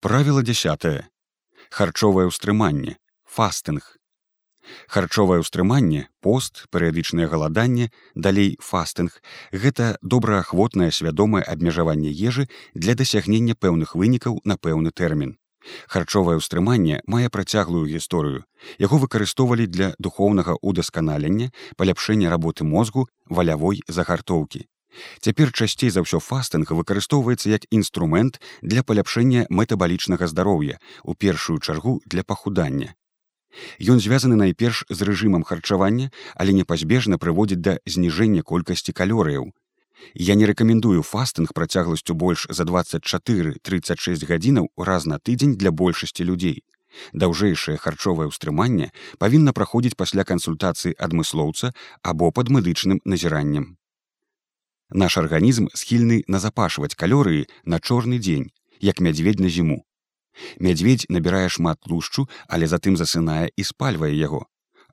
Правіла 10 харчовае ўстрыманне фастынг. Харчовае ўстрыманне пост перыядычнае галаданне далей фастынг гэта добраахвотнае свядомае абмежаванне ежы для дасягнення пэўных вынікаў на пэўны тэрмін. Харчовае ўстрыманне мае працяглую гісторыю. Яго выкарыстоўвалі для духоўнага удасканалення паляпшэння работы мозгу валявой загартоўкі Цяпер часцей за ўсё фастынг выкарыстоўваецца як інструмент для паляпшэння метабалічнага здароўя у першую чаргу для пахудання. Ён звязаны найперш з рэжымам харчавання, але непазбежна прыводзіць да зніжэння колькасці калорыяў. Я не рэкамендую фастынг працягласцю больш за 24-36 гадзінаў раз на тыдзень для большасці людзей. Даўжэйшае харчовае ўстрыманне павінна праходзіць пасля кансультацыі адмыслоўца або пад медычным назіраннем. Наш арганізм схільны назапашваць калорыі на чорны дзень, як мядзведь на зіму. Мядзведь набірае шмат тлушчу, але затым засынае і спальвае яго.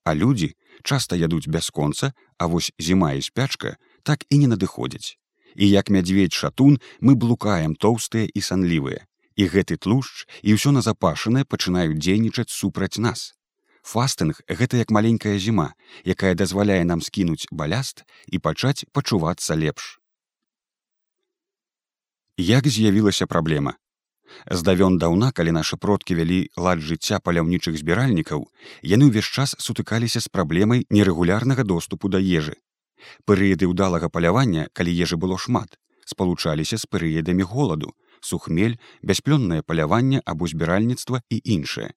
А людзі часта ядуць бясконца, а вось зіма і спячка так і не надыходзяць. І як мядзведь шатун мы блукаем тоўстыя і санлівыя. І гэты тлушч і ўсё назапашанае пачынаюць дзейнічаць супраць нас. Фастынг гэта як маленькая зіма, якая дазваляе нам скінуць баляст і пачаць пачувацца лепш. Як з'явілася праблема? Здавён даўна, калі нашы продкі вялі лад жыцця паляўнічых збіральнікаў, яны ўвесь час сутыкаліся з праблемай нерэгулярнага доступу да ежы. Перыяды ўдалага палявання, калі ежы было шмат, спалучаліся з перыядамі голаду, сухмель, бясплённае паляванне або збіральніцтва і іншае.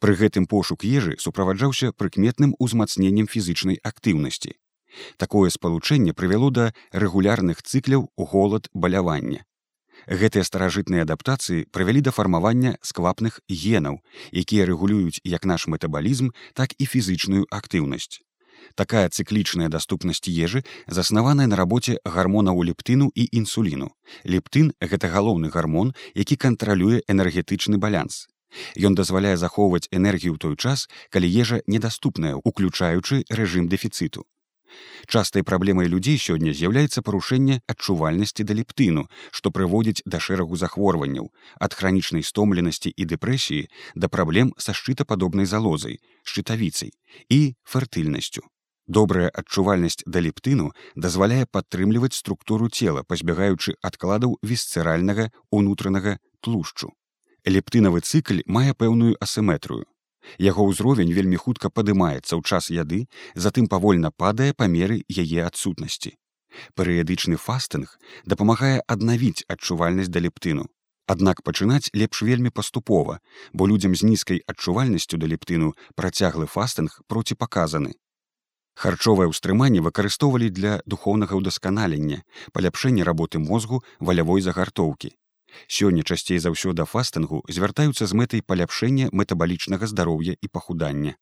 Пры гэтым пошук ежы суправаджаўся прыкметным узмацненнем фізычнай актыўнасці. Такое спалучэнне прывяло да рэгулярных цыкляў голад балявання. Гэтыя старажытныя адаптацыі прывялі да фармавання сквапных генаў, якія рэгулююць як наш метабалізм, так і фізычную актыўнасць. Такая цыклічная даступнасць ежы заснаваная на рабоце гармонаў лептыну і інсуліну. Лептын гэта галоўны гармон, які кантралюе энергетычны балянс. Ён дазваляе захоўваць энергію ў той час, калі ежа недаступная, уключаючы рэжым дэфіцыту. Частай праблемай людзей сёння з'яўляецца парушэнне адчувальнасці да лептыну, што прыводзіць да шэрагу захворванняў, ад хранічнай стомленасці і дэпрэсіі да праблем са шчытападобнай залозай, шчытавіцай і фертыльнасцю. Добрая адчувальнасць да лептыну дазваляе падтрымліваць структуру цела, пазбягаючы адкладаў вісцеральнага унутранага тлушчу лептынавы цыкль мае пэўную асіметрыю. Яго ўзровень вельмі хутка падымаецца ў час яды, затым павольна падае па меры яе адсутнасці. Перыядычны фастынг дапамагае аднавіць адчувальнасць да лептыну. Аднак пачынаць лепш вельмі паступова, бо людзям з нізкай адчувальнасцю да лептыну працяглы фастынг проціпаказаны. Харчовае ўстрыманне выкарыстоўвалі для духоўнага ўдасканалення, паляпшэння работы мозгу валявой загартоўкі. Сёння часцей за ўсё да фастынгу звяртаюцца з мэтай паляпшэння метабалічнага здароўя і пахудання.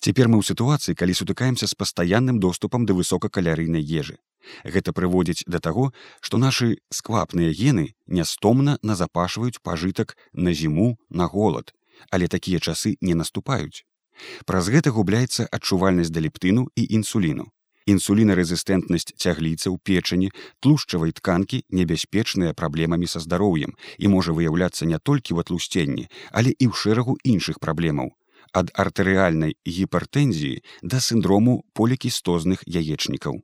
Цяпер мы ў сітуацыі, калі сутыкаемся з пастаянным доступам да высокакалярыйнай ежы. Гэта прыводзіць да таго, што нашы сквапныя гены нястомна назапашваюць пажытак на зіму на голад, але такія часы не наступаюць. Праз гэта губляецца адчувальнасць да лептыну і інсуліну інсулінарэзістэнтнасць цягліцаў печані тлушчавай тканкі небяспечныя праблемамі са здароўем. І можа выяўляцца не толькі ў атлусценні але і ў шэрагу іншых праблемаў. Ад артэрыяльнай гіпертэнзіі да сіндрому полікістозных яечнікаў.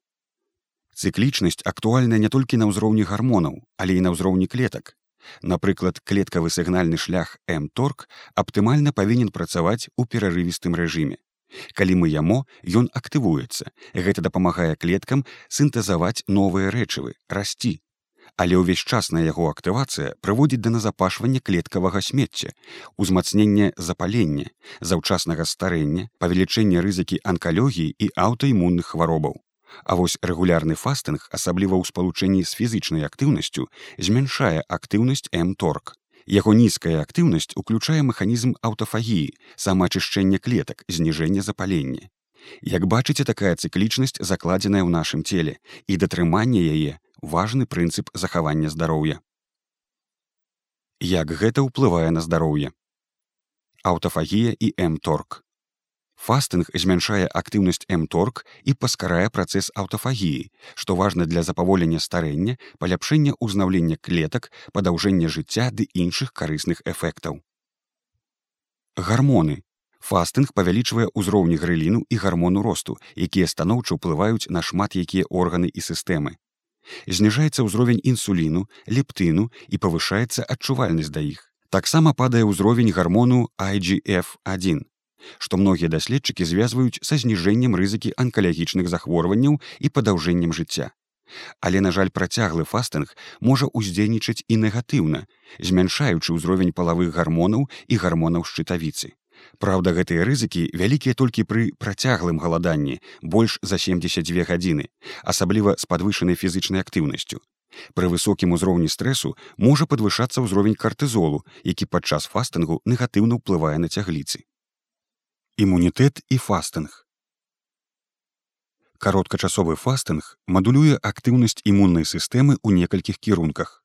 Цыклічнасць актуальная не толькі на ўзроўні гармонаў але і на ўзроўні клетак. Напрыклад клеткавы сігнальны шлях мторг аптымальна павінен працаваць у перарывістым рэжыме Калі мы яму, ён актывуецца. Гэта дапамагае клеткам сінтэзаваць новыя рэчывы, расці. Але ўвесь час на яго актывацыя прыводзіць да назапашвання клеткавага смецця, узмацнення запалення, заўчаснага старэння, павелічэння рызыкі анкалогіі і аўтаімунных хваробаў. А вось рэгулярны фастынг, асабліва ў спалучэнні з фізычнай актыўнасцю, змяншае актыўнасць мторг. Яго нізкая актыўнасць уключае механізм аўтафагіі, самаачышчэння клетак, зніжэння запалення. Як бачыце, такая цыклічнасць закладзеная ў нашым целе і датрыманне яе важны прынцып захавання здароўя. Як гэта ўплывае на здароўе? Аўтафагія і мторг. Фастынг змяншае актыўнасць эмторг і паскарае працэс аўтафагіі, што важна для запаволення старэння, паляпшэння ўзнаўлення клетак, падаўжэння жыцця ды іншых карысных эфектаў. Гармоны. Фастынг павялічвае ўзроўні грыліну і гармону росту, якія станоўча ўплываюць на шмат якія органы і сістэмы. Зніжаецца ўзровень інсуліну, лептыну і павышаецца адчувальнасць да іх. Таксама падае ўзровень гармону IGF1 што многія даследчыкі звязваюць са зніжэннем рызыкі анкалагічных захворванняў і падаўжэннем жыцця. Але, на жаль, працяглы фастынг можа ўздзейнічаць і негатыўна, змяншаючы ўзровень палавых гармонаў і гармонаў шчытавіцы. Праўда, гэтыя рызыкі вялікія толькі пры працяглым галаданні больш за 72 гадзіны, асабліва з падвышанай фізычнай актыўнасцю. Пры высокім узроўні стрэсу можа падвышацца ўзровень картызолу, які падчас фастынгу негатыўна ўплывае на цягліцы імунітэт і фастынг. Кароткачасовы фастынг мадулюе актыўнасць імуннай сістэмы ў некалькіх кірунках.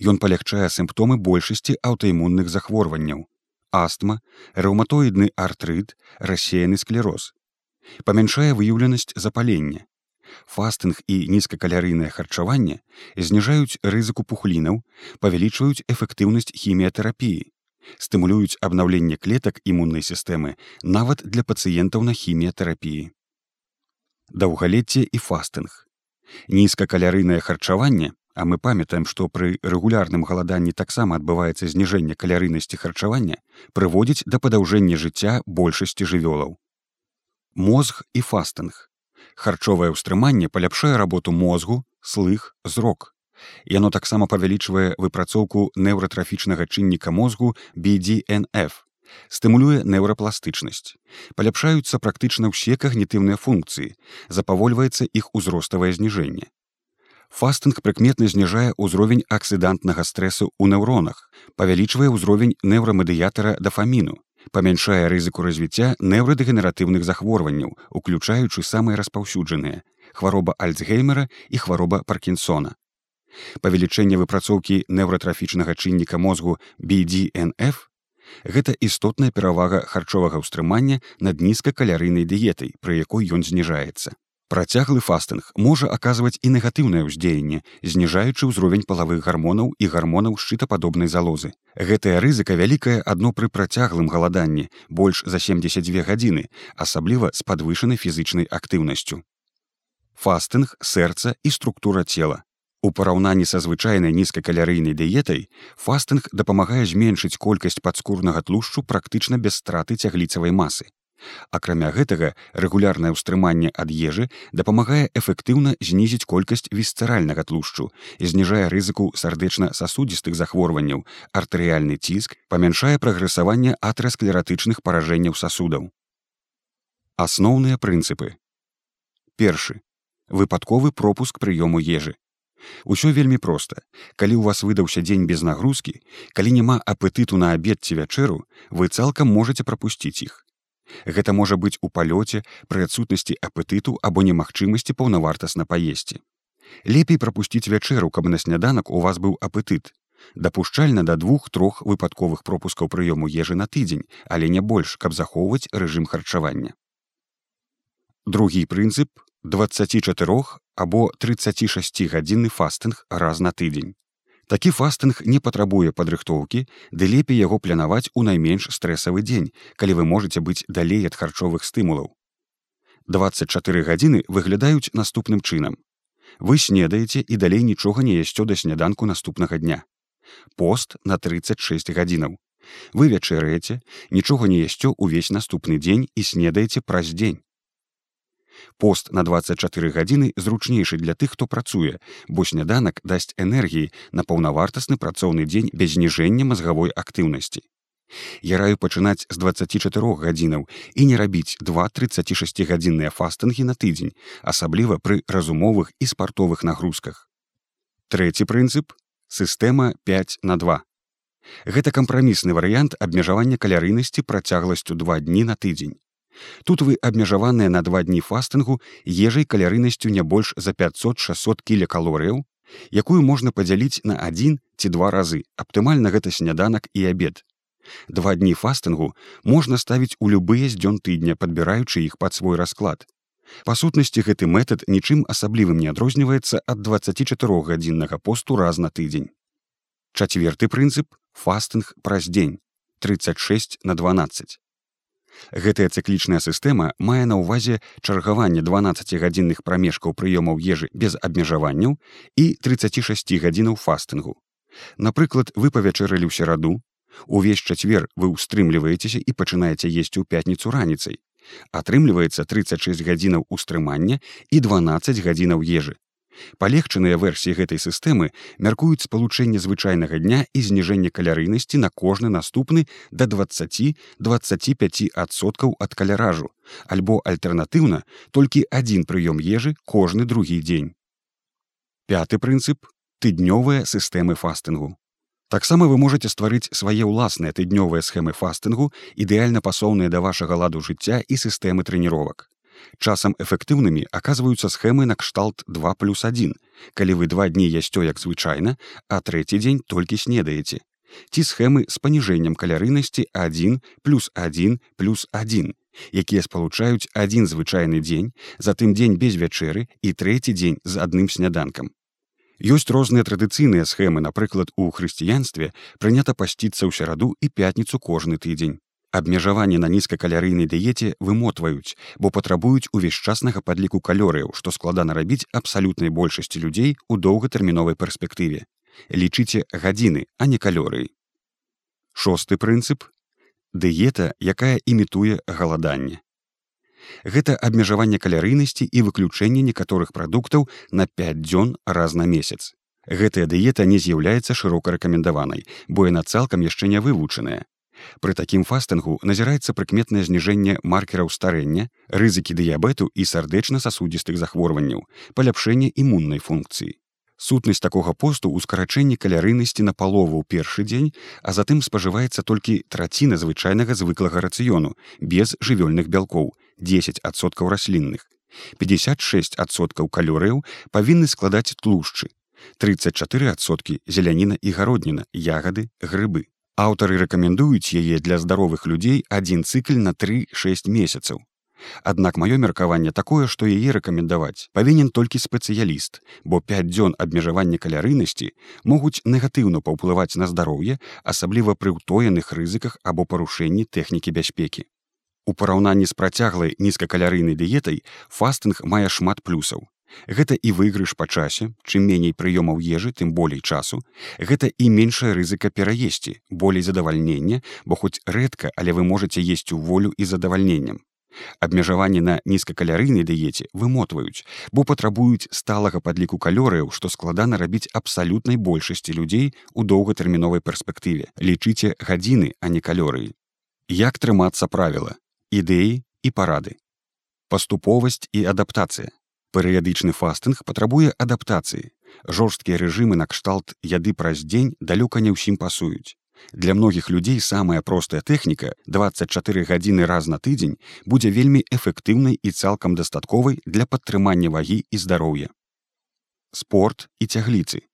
Ён палягчае сімптомы большасці аўтаімунных захворванняў астма рэўматоідны артрыт рассеяны склероз. Памяншае выяўленасць запалення. Фастынг і нізкакалярыйнае харчаванне зніжаюць рызыку пухлінаў павялічваюць эфектыўнасць хіміятэрапіі стымулююць абнаўленне клетак імуннай сістэмы нават для пацыентаў на хіміятэрапіі. Даўгалецце і фастынг. Нізкакалярыйнае харчаванне, а мы памятаем, што пры рэгулярным галаданні таксама адбываецца зніжэнне калярыйнасці харчавання, прыводзіць да падаўжэння жыцця большасці жывёлаў. Мозг і фастынг. Харчовае ўстрыманне паляпшае работу мозгу, слых, зрок. Яно таксама павялічвае выпрацоўку неўратрафічнага чынніка мозгу BDNF, стымулюе неўрапластычнасць. Паляпшаюцца практычна ўсе кагнітыўныя функцыі, запавольваецца іх узроставае зніжэнне. Фастынг прыкметна зніжае ўзровень аксідантнага стрэсу ў неўронах, павялічвае ўзровень неўрамедыятара дафаміну, памяншае рызыку развіцця неўрадэгенератыўных захворванняў, уключаючы самыя распаўсюджаныя хвароба альцгеймера і хвароба паркінсона павелічэнне выпрацоўкі неўратрафічнага чынніка мозгу BDNF гэта істотная перавага харчовага ўстрымання над нізкакалярыйнай дыетай, пры якой ён зніжаецца. Працяглы фастынг можа аказваць і негатыўнае ўздзеянне, зніжаючы ўзровень палавых гармонаў і гармонаў шчытападобнай залозы. Гэтая рызыка вялікая адно пры працяглым галаданні больш за 72 гадзіны, асабліва з падвышанай фізычнай актыўнасцю. Фастынг, сэрца і структура цела. У параўнанні са звычайнай нізкакалярыйнай дыетай фастынг дапамагае зменшыць колькасць падскурнага тлушчу практычна без страты цягліцавай масы. Акрамя гэтага рэгулярнае ўстрыманне ад ежы дапамагае эфектыўна знізіць колькасць вісцэральнага тлушчу зніжае рызыку сардэчна-сасудзістых захворванняў, артэрыяльны ціск памяншае прагрэсаванне атрасклератычных паражэнняў сасудаў. Асноўныя прынцыпы. Першы выпадковы пропуск прыёму ежы Усё вельмі проста. Калі ў вас выдаўся дзень без нагрузкі, калі няма апетыту на абед ці вячэру, вы цалкам можете прапусціць іх. Гэта можа быць у палёце пры адсутнасці апетыту або немагчымасці паўнавартасна паесці. Лепей прапусціць вячэру, каб на сняданак у вас быў апетыт. Дапушчальна да двух-трох выпадковых пропускаў прыёму ежы на тыдзень, але не больш, каб захоўваць рэжым харчавання. Другі прынцып 24 або 36 гадзінны фастынг раз на тыдзень. Такі фастынг не патрабуе падрыхтоўкі, ды лепей яго планаваць у найменш стрэсавы дзень, калі вы можете быць далей ад харчовых стымулаў. 24 гадзіны выглядаюць наступным чынам. Вы снедаеце і далей нічога не ясцё да сняданку наступнага дня. Пост на 36 гадзінаў. Вы вячэраеце, нічога не ясцё ўвесь наступны дзень і снедаеце праз дзень. Пост на 24 гадзіны зручнейшы для тых, хто працуе, бо сняданак дасць энергіі на паўнавартасны працоўны дзень без зніжэння мазгавой актыўнасці. Я раю пачынаць з 24 гадзінаў і не рабіць два 36гадзінныя фастынгі на тыдзень, асабліва пры разумовых і спартовых нагрузках. Трэці прынцып сістэма 5 на 2. Гэта кампрамісны варыянт абмежавання калярыйнасці працягласцю два дні на тыдзень. Тут вы абмежаваныя на два дні фастынгу ежай калярынасцю не больш за 500-600 кілекалорыяў, якую можна падзяліць на адзін ці два разы. Аптымальна гэта сняданак і абед. Два дні фастынгу можна ставіць у любыя з дзён тыдня, падбіраючы іх пад свой расклад. Па сутнасці гэты метад нічым асаблівым не адрозніваецца ад 24гадзіннага посту раз на тыдзень. Чацверты прынцып фастынг праз дзень 36 на 12. Гэтая цыклічная сістэма мае на ўвазе чаргаванне 12гадзінных прамежкаў прыёмаў ежы без абмежаванняў і 36 гадзінаў фастынгу. Напрыклад, вы павячэралі ў сераду, увесь чацвер вы ўстрымліваецеся і пачынаеце есці ў пятніцу раніцай. Атрымліваецца 36 гадзінаў устрымання і 12 гадзінаў ежы. Палегчаныя версіі гэтай сістэмы мяркуюць спалучэнне звычайнага дня і зніжэнне калярыйнасці на кожны наступны да 20-25соткаў ад каляражу, альбо альтэрнатыўна толькі адзін прыём ежы кожны другі дзень. Пяты прынцып тыднёвыя сістэмы фастынгу. Таксама вы можете стварыць свае ўласныя тыднёвыя схемы фастынгу ідэальна пасоўныя да вашага ладу жыцця і сістэмы трэніровак. Часам эфектыўнымі аказваюцца схемы накшталт 2 плюс 1, калі вы два дні ясцё як звычайна, а трэці дзень толькі снедаеце. Ці схемы з паніжэннем калярыйнасці 1 плюс 1 плюс 1, якія спалучаюць адзін звычайны дзень, затым дзень без вячэры і трэці дзень з адным сняданкам. Ёсць розныя традыцыйныя схемы, напрыклад, у хрысціянстве прынята пасціцца ў сераду і пятніцу кожны тыдзень абмежаванні на нізкакалярыйнай дыеце вымотваюць бо патрабуюць увесь часнага падліку калорыяў што складана рабіць абсалютнай большасці людзей у доўгатэрміновай перспектыве. Лічыце гадзіны а не калорыі шосты прынцып дыета якая імітуе галаданне. Гэта абмежаванне калярыйнасці і выключэнне некаторых прадуктаў на 5 дзён раз на месяц. Гэтая дыета не з'яўляецца шырока рэкамендаванай бо яна цалкам яшчэ не вывучаная Пры такім фастынгу назіраецца прыкметнае зніжэнне маркераў старэння, рызыкі дыябету і сардэчна-сасудзістых захворванняў, паляпшэнне імуннай функцыі. Сутнасць такога посту ў скарачэнні калярыйнасці на палову ў першы дзень, а затым спажываецца толькі траціна звычайнага звыклага рацыёну без жывёльных бялкоў 10соткаў раслінных. 56соткаў калорыяў павінны складаць тлушчы. 34соткі зеляніна і гародніна, ягады, грыбы. Аўтары рэкамендуюць яе для здаровых людзей адзін цыкль на 3-6 месяцаў. Аднак маё меркаванне такое, што яе рэкамендаваць павінен толькі спецыяліст, бо 5 дзён абмежавання калярыйнасці могуць негатыўна паўплываць на здароўе, асабліва пры ўтоеных рызыках або парушэнні тэхнікі бяспекі. У параўнанні з працяглай нізкакалярыйнай дыетай фастынг мае шмат плюсаў. Гэта і выйгрыш па часе, чым меней прыёмаў ежы, тым болей часу. Гэта і меншая рызыка пераесці, болей задавальнення, бо хоць рэдка, але вы можете есць у волю і задавальненнем. Абмежаванні на нізкакалярыйнай дыеце вымотваюць, бо патрабуюць сталага падліку калорыяў, што складана рабіць абсалютнай большасці людзей у доўгатэрміновай перспектыве. Лічыце гадзіны, а не калорыі. Як трымацца правіла, ідэі і парады. Паступовасць і адаптацыя перыядычны фастынг патрабуе адаптацыі. Жорсткія рэжымы накшталт яды праз дзень далёка не ўсім пасуюць. Для многіх людзей самая простая тэхніка 24 гадзіны раз на тыдзень будзе вельмі эфектыўнай і цалкам дастатковай для падтрымання вагі і здароўя. Спорт і цягліцы.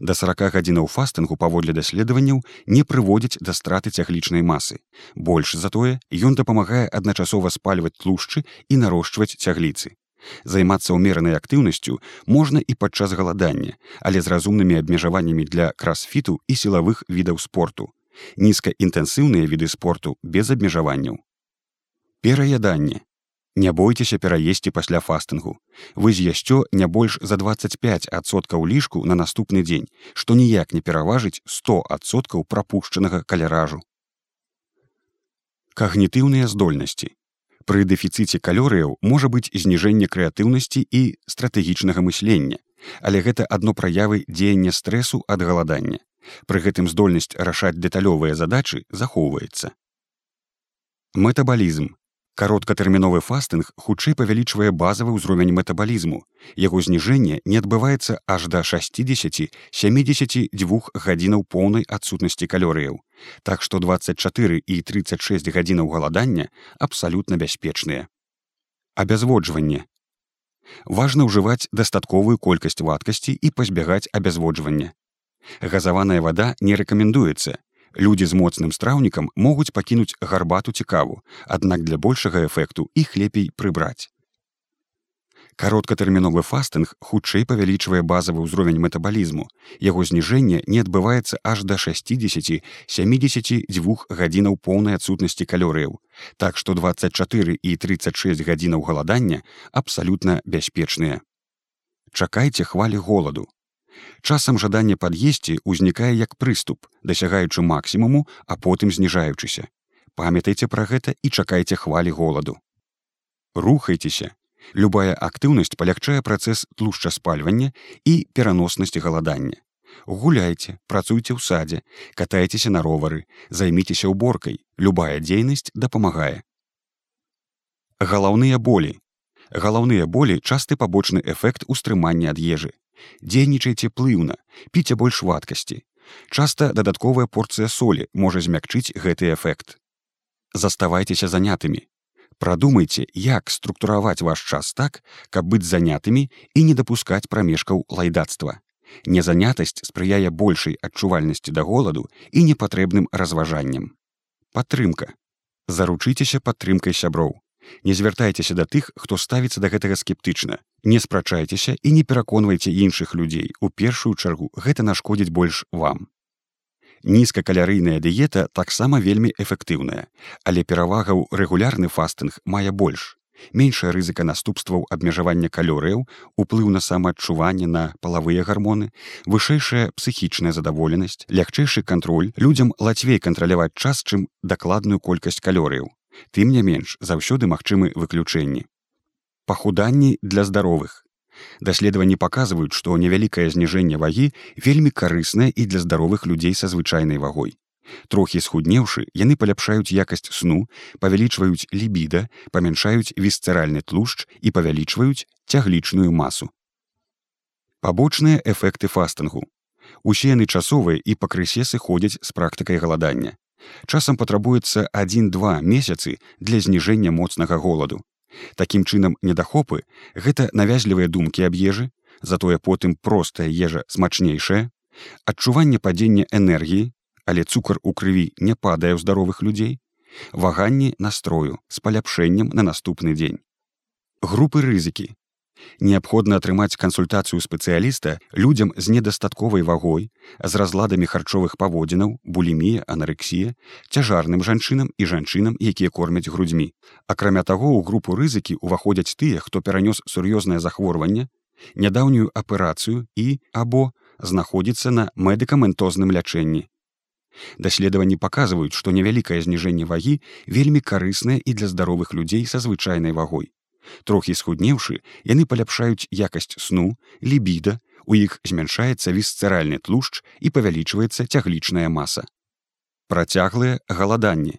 Да 40 гадзінаў фастынгу паводле даследаванняў не прыводзяць да страты цяглічнай масы. Больш затое ён дапамагае адначасова спальваць тлушчы і нарошчваць цягліцы Займацца ўмеранай актыўнасцю можна і падчас галадання, але з разумнымі абмежаваннямі для красфіту і сілавых відаў спорту. Нізкаінтэнсіўныя віды спорту без абмежаванняў. Пераяданне. Не бойцеся пераесці пасля фастынгу. Вы з'ясцё не больш за 25соткаў лішку на наступны дзень, што ніяк не пераважыць 100соткаў прапушчанага каляражу. Кагнітыўныя здольнасці пры дэфіцыце калорыяў можа быць зніжэнне крэатыўнасці і стратэгічнага мыслення, але гэта адно праявы дзеяння стрэсу ад галадання. Пры гэтым здольнасць рашаць дэталёвыя задачы захоўваецца. Метабалізм кароткатэрміновы фастынг хутчэй павялічвае базавы ўзровень метабалізму. Яго зніжэнне не адбываецца аж да 60-72 гадзінаў поўнай адсутнасці калорыяў. Так што 24 і 36 гадзінаў галадання абсалютна бяспечныя. Абязводжванне. Важна ўжываць дастатковую колькасць вадкасці і пазбягаць абязводжвання. Газаваная вада не рэкамендуецца, Людзі з моцным страўнікам могуць пакінуць гарбату цікаву, аднак для большага эфекту іх лепей прыбраць. Кароткатэрміновы фастынг хутчэй павялічвае базавы ўзровень метабалізму. Яго зніжэнне не адбываецца аж да 60-72 гадзінаў поўнай адсутнасці калорыяў. Так што 24 і 36 гадзінаў галадання абсалютна бяспечныя. Чакайце хвалі голаду. Часам жаданне пад'есці ўзнікае як прыступ, дасягаючы максімуму, а потым зніжаючыся. Памятайце пра гэта і чакайце хвалі голаду. Рухайцеся, Любая актыўнасць палягчае працэс тлушчаспальвання і пераноснасці галадання. Гуляйце, працуйце ў садзе, катайцеся на ровары, займіцеся ўборкай, любая дзейнасць дапамагае. Галаўныя болі. Галаўныя болі часты пабочны эфект устрымання ад ежы. Дзейнічайце плыўна, піце больш вадкасці. Часта дадатковая порцыя солі можа змякчыць гэты эфект. Заставайцеся занятымі, Прадумайце, як структураваць ваш час так, каб быць занятымі і не дапускаць прамежкаў лайдацтва. Незанятасць спрыяе большай адчувальнасці да голаду і непатрэбным разважаннем. Падтрымка. Заручыцеся падтрымкай сяброў. Не звяртайцеся да тых, хто ставіцца да гэтага скептычна. Не спрачайцеся і не пераконвайце іншых людзей. У першую чаргу гэта нашкодзіць больш вам нізкакалярыйная дыета таксама вельмі эфектыўная, але перавага ў рэгулярны фастынг мае больш. Меншая рызыка наступстваў абмежавання калорыяў, уплыў на самаадчуванне на палавыя гармоны, вышэйшая псіхічная задаволенасць, лягчэйшы кантроль людзям лацвей кантраляваць час, чым дакладную колькасць калорыяў. Тым не менш заўсёды магчымы выключэнні. Пахуданні для здаровых. Даследаванні паказваюць што невялікае зніжэнне вагі вельмі карыснае і для здаровых людзей са звычайнай вагой. Трохі схуднеўшы яны паляпшаюць якасць сну павялічваюць лібіда памяншаюць вісцэральны тлушч і павялічваюць цяглічную масу. Пабочныя эфекты фастынгу. Усе яны часовыя і пакрысе сыходзяць з практыкай галадання часам патрабуецца адзін-два месяцы для зніжэння моцнага голаду Такім чынам недахопы гэта навязлівыя думкі аб ежы, затое потым простая ежа смачнейшая, адчуванне падзення энергіі, але цукар у крыві не падае ў здаровых людзей, ваганні настрою з паляпшэннем на наступны дзень. Групы рызыкі Неабходна атрымаць кансультацыю спецыяліста людзям з недастатковай вагой, з разладамі харчовых паводзінаў, булімія, анарексія, цяжарным жанчынам і жанчынам, якія кормяць грудзьмі. Акрамя таго, у групу рызыкі ўваходзяць тыя, хто перанёс сур'ёзнае захворванне, нядаўнюю аперацыю і або знаходзіцца на медыкаментозным лячэнні. Даследаванні паказваюць, што невялікае зніжэнне вагі вельмі карыснае і для здаровых людзей са звычайнай вагой. Трохі схуднеўшы, яны паляпшаюць якасць сну, лібіда, у іх змяншаецца вісцэральны тлушч і павялічваецца цяглічная маса. Працяглыя галаданні.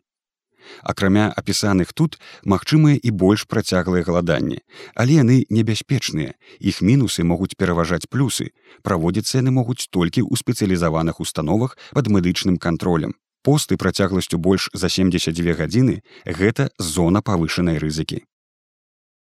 Акрамя апісаных тут магчымыя і больш працяглыя галаданні, але яны небяспечныя. Іх мінусы могуць пераважаць плюсы. Праводзіцца яны могуць толькі ў спецыялізаваных установах пад медычным кантролем. Посты працягласцю больш за 72 гадзіны гэта зона павышанай рызыкі.